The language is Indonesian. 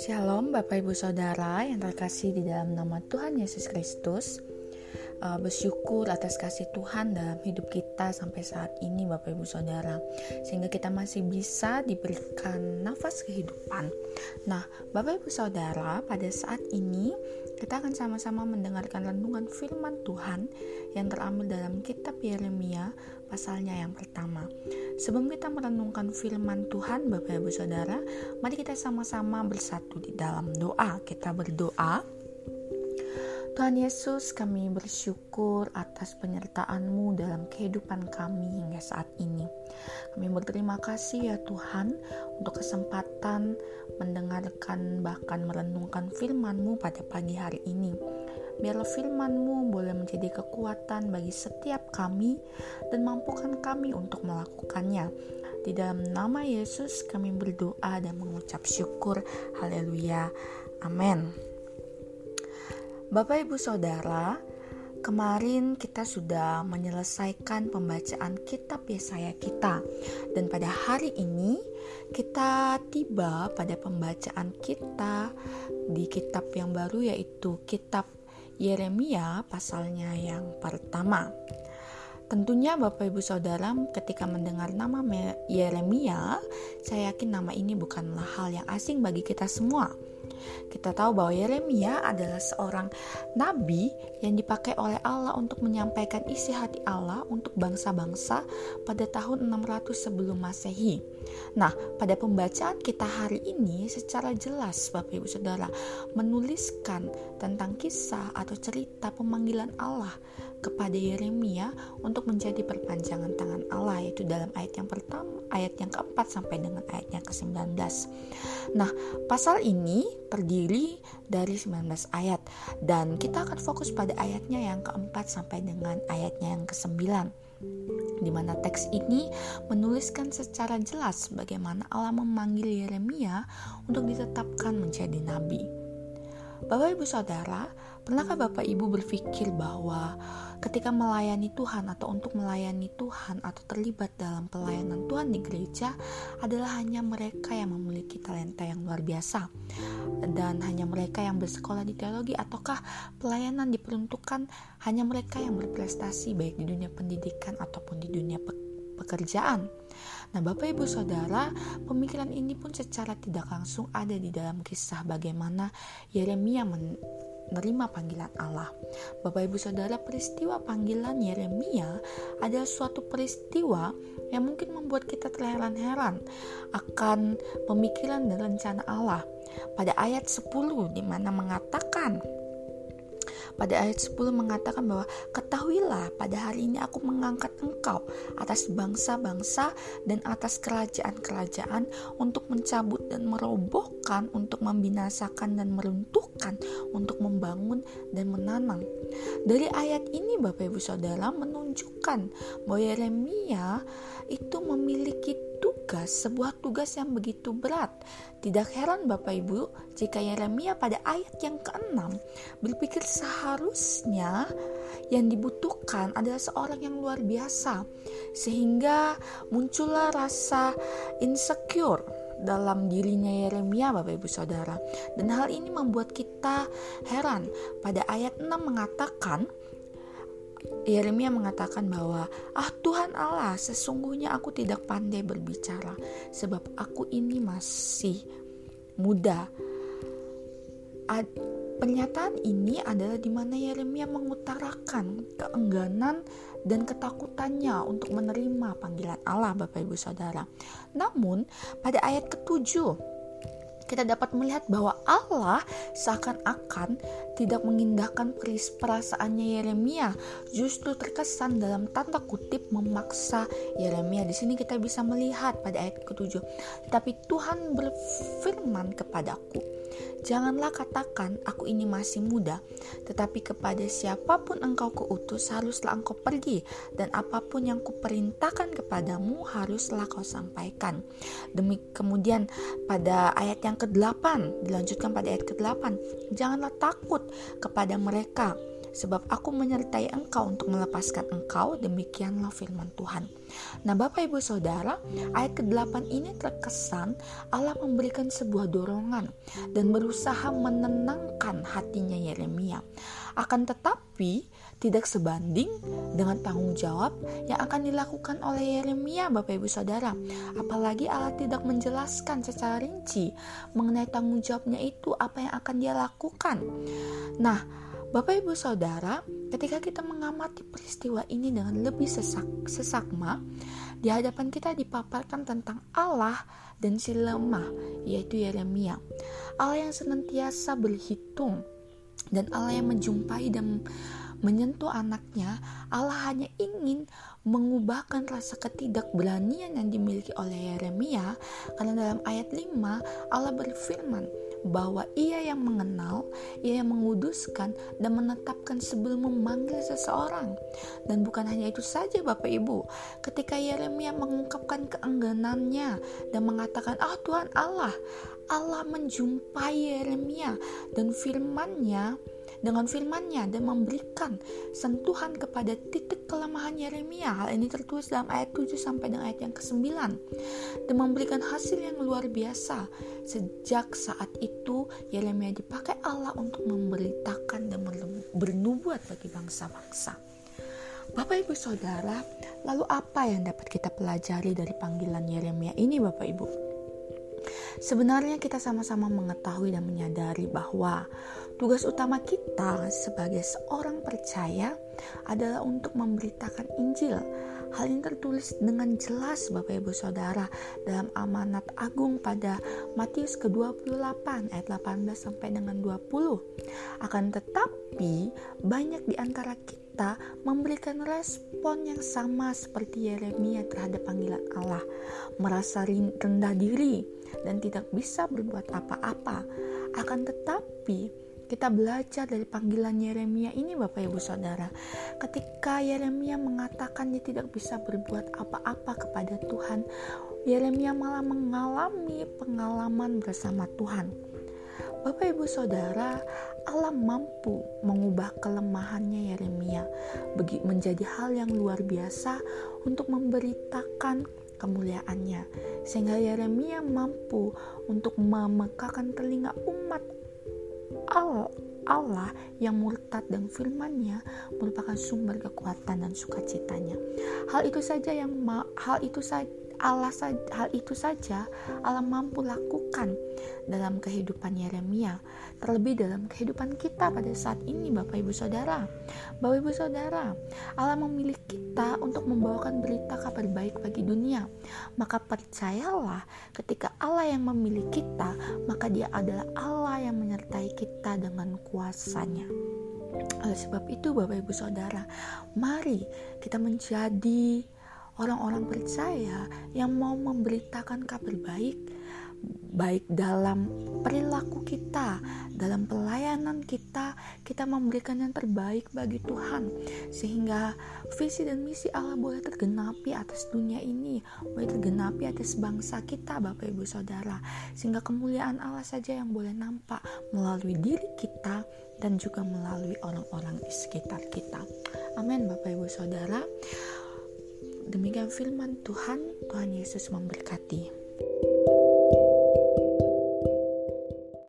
Shalom Bapak Ibu Saudara yang terkasih di dalam nama Tuhan Yesus Kristus uh, bersyukur atas kasih Tuhan dalam hidup kita sampai saat ini Bapak Ibu Saudara sehingga kita masih bisa diberikan nafas kehidupan nah Bapak Ibu Saudara pada saat ini kita akan sama-sama mendengarkan renungan firman Tuhan yang terambil dalam kitab Yeremia pasalnya yang pertama. Sebelum kita merenungkan firman Tuhan, Bapak Ibu Saudara, mari kita sama-sama bersatu di dalam doa. Kita berdoa. Tuhan Yesus, kami bersyukur atas penyertaan-Mu dalam kehidupan kami hingga saat ini. Kami berterima kasih ya Tuhan untuk kesempatan mendengarkan bahkan merenungkan firman-Mu pada pagi hari ini. Biarlah firman-Mu boleh menjadi kekuatan bagi setiap kami dan mampukan kami untuk melakukannya. Di dalam nama Yesus kami berdoa dan mengucap syukur. Haleluya. Amin. Bapak Ibu Saudara, kemarin kita sudah menyelesaikan pembacaan kitab Yesaya kita dan pada hari ini kita tiba pada pembacaan kita di kitab yang baru yaitu kitab Yeremia pasalnya yang pertama. Tentunya Bapak Ibu Saudara ketika mendengar nama Yeremia, saya yakin nama ini bukanlah hal yang asing bagi kita semua. Kita tahu bahwa Yeremia adalah seorang nabi yang dipakai oleh Allah untuk menyampaikan isi hati Allah untuk bangsa-bangsa pada tahun 600 sebelum Masehi. Nah, pada pembacaan kita hari ini secara jelas Bapak Ibu Saudara menuliskan tentang kisah atau cerita pemanggilan Allah kepada Yeremia untuk menjadi perpanjangan tangan Allah yaitu dalam ayat yang pertama, ayat yang keempat sampai dengan ayat yang ke-19. Nah, pasal ini terdiri dari 19 ayat dan kita akan fokus pada ayatnya yang keempat sampai dengan ayatnya yang ke-9 di mana teks ini menuliskan secara jelas bagaimana Allah memanggil Yeremia untuk ditetapkan menjadi nabi. Bapak Ibu Saudara, pernahkah Bapak Ibu berpikir bahwa ketika melayani Tuhan atau untuk melayani Tuhan atau terlibat dalam pelayanan Tuhan di gereja adalah hanya mereka yang memiliki talenta yang luar biasa dan hanya mereka yang bersekolah di teologi ataukah pelayanan diperuntukkan hanya mereka yang berprestasi baik di dunia pendidikan ataupun di dunia pekerjaan. Nah, Bapak Ibu Saudara, pemikiran ini pun secara tidak langsung ada di dalam kisah bagaimana Yeremia menerima panggilan Allah. Bapak Ibu Saudara, peristiwa panggilan Yeremia adalah suatu peristiwa yang mungkin membuat kita terheran-heran akan pemikiran dan rencana Allah. Pada ayat 10 di mana mengatakan pada ayat 10 mengatakan bahwa ketahuilah pada hari ini aku mengangkat engkau atas bangsa-bangsa dan atas kerajaan-kerajaan untuk mencabut dan merobohkan, untuk membinasakan dan meruntuhkan, untuk membangun dan menanam. Dari ayat ini Bapak Ibu Saudara menunjukkan bahwa Yeremia itu memiliki tugas, sebuah tugas yang begitu berat. Tidak heran Bapak Ibu jika Yeremia pada ayat yang ke-6 berpikir seharusnya yang dibutuhkan adalah seorang yang luar biasa. Sehingga muncullah rasa insecure dalam dirinya Yeremia Bapak Ibu Saudara. Dan hal ini membuat kita heran. Pada ayat 6 mengatakan Yeremia mengatakan bahwa, "Ah Tuhan Allah, sesungguhnya aku tidak pandai berbicara sebab aku ini masih muda." Ad, pernyataan ini adalah di mana Yeremia mengutarakan keengganan dan ketakutannya untuk menerima panggilan Allah Bapak Ibu Saudara. Namun, pada ayat ketujuh kita dapat melihat bahwa Allah seakan-akan tidak mengindahkan perasaannya Yeremia, justru terkesan dalam tanda kutip memaksa Yeremia. Di sini kita bisa melihat pada ayat ke-7, "Tetapi Tuhan berfirman kepadaku, Janganlah katakan, "Aku ini masih muda," tetapi kepada siapa pun engkau keutus, haruslah engkau pergi, dan apa pun yang kuperintahkan kepadamu, haruslah kau sampaikan. Demi kemudian, pada ayat yang ke-8, dilanjutkan pada ayat ke-8, "Janganlah takut kepada mereka." Sebab aku menyertai engkau untuk melepaskan engkau, demikianlah firman Tuhan. Nah Bapak Ibu Saudara, ayat ke-8 ini terkesan Allah memberikan sebuah dorongan dan berusaha menenangkan hatinya Yeremia. Akan tetapi tidak sebanding dengan tanggung jawab yang akan dilakukan oleh Yeremia Bapak Ibu Saudara. Apalagi Allah tidak menjelaskan secara rinci mengenai tanggung jawabnya itu apa yang akan dia lakukan. Nah, Bapak Ibu Saudara, ketika kita mengamati peristiwa ini dengan lebih sesak, sesakma, di hadapan kita dipaparkan tentang Allah dan si lemah, yaitu Yeremia. Allah yang senantiasa berhitung dan Allah yang menjumpai dan menyentuh anaknya, Allah hanya ingin mengubahkan rasa ketidakberanian yang dimiliki oleh Yeremia karena dalam ayat 5 Allah berfirman bahwa ia yang mengenal, ia yang menguduskan dan menetapkan sebelum memanggil seseorang. Dan bukan hanya itu saja Bapak Ibu, ketika Yeremia mengungkapkan keengganannya dan mengatakan, "Ah Tuhan Allah, Allah menjumpai Yeremia dan firman-Nya dengan firman-Nya dan memberikan sentuhan kepada titik kelemahan Yeremia. Hal ini tertulis dalam ayat 7 sampai dengan ayat yang ke-9 dan memberikan hasil yang luar biasa. Sejak saat itu Yeremia dipakai Allah untuk memberitakan dan bernubuat bagi bangsa-bangsa. Bapak Ibu Saudara, lalu apa yang dapat kita pelajari dari panggilan Yeremia ini Bapak Ibu? Sebenarnya kita sama-sama mengetahui dan menyadari bahwa tugas utama kita sebagai seorang percaya adalah untuk memberitakan Injil. Hal ini tertulis dengan jelas Bapak Ibu Saudara dalam amanat agung pada Matius ke-28 ayat 18 sampai dengan 20. Akan tetapi banyak di antara kita memberikan respon yang sama seperti Yeremia terhadap panggilan Allah, merasa rendah diri, dan tidak bisa berbuat apa-apa. Akan tetapi, kita belajar dari panggilan Yeremia ini Bapak Ibu Saudara. Ketika Yeremia mengatakan dia tidak bisa berbuat apa-apa kepada Tuhan, Yeremia malah mengalami pengalaman bersama Tuhan. Bapak Ibu Saudara, Allah mampu mengubah kelemahannya Yeremia menjadi hal yang luar biasa untuk memberitakan kemuliaannya sehingga Yeremia mampu untuk memekakan telinga umat Allah yang murtad dan firman-Nya merupakan sumber kekuatan dan sukacitanya. Hal itu saja yang hal itu saja Allah hal itu saja Allah mampu lakukan dalam kehidupan Yeremia, terlebih dalam kehidupan kita pada saat ini Bapak Ibu Saudara. Bapak Ibu Saudara, Allah memilih kita untuk membawakan berita kabar baik bagi dunia. Maka percayalah ketika Allah yang memilih kita, maka dia adalah Allah yang menyertai kita dengan kuasanya. Oleh sebab itu Bapak Ibu Saudara, mari kita menjadi orang-orang percaya yang mau memberitakan kabar baik baik dalam perilaku kita, dalam pelayanan kita, kita memberikan yang terbaik bagi Tuhan, sehingga visi dan misi Allah boleh tergenapi atas dunia ini, boleh tergenapi atas bangsa kita, Bapak Ibu Saudara, sehingga kemuliaan Allah saja yang boleh nampak melalui diri kita dan juga melalui orang-orang di sekitar kita. Amin, Bapak Ibu Saudara. Demikian firman Tuhan, Tuhan Yesus memberkati.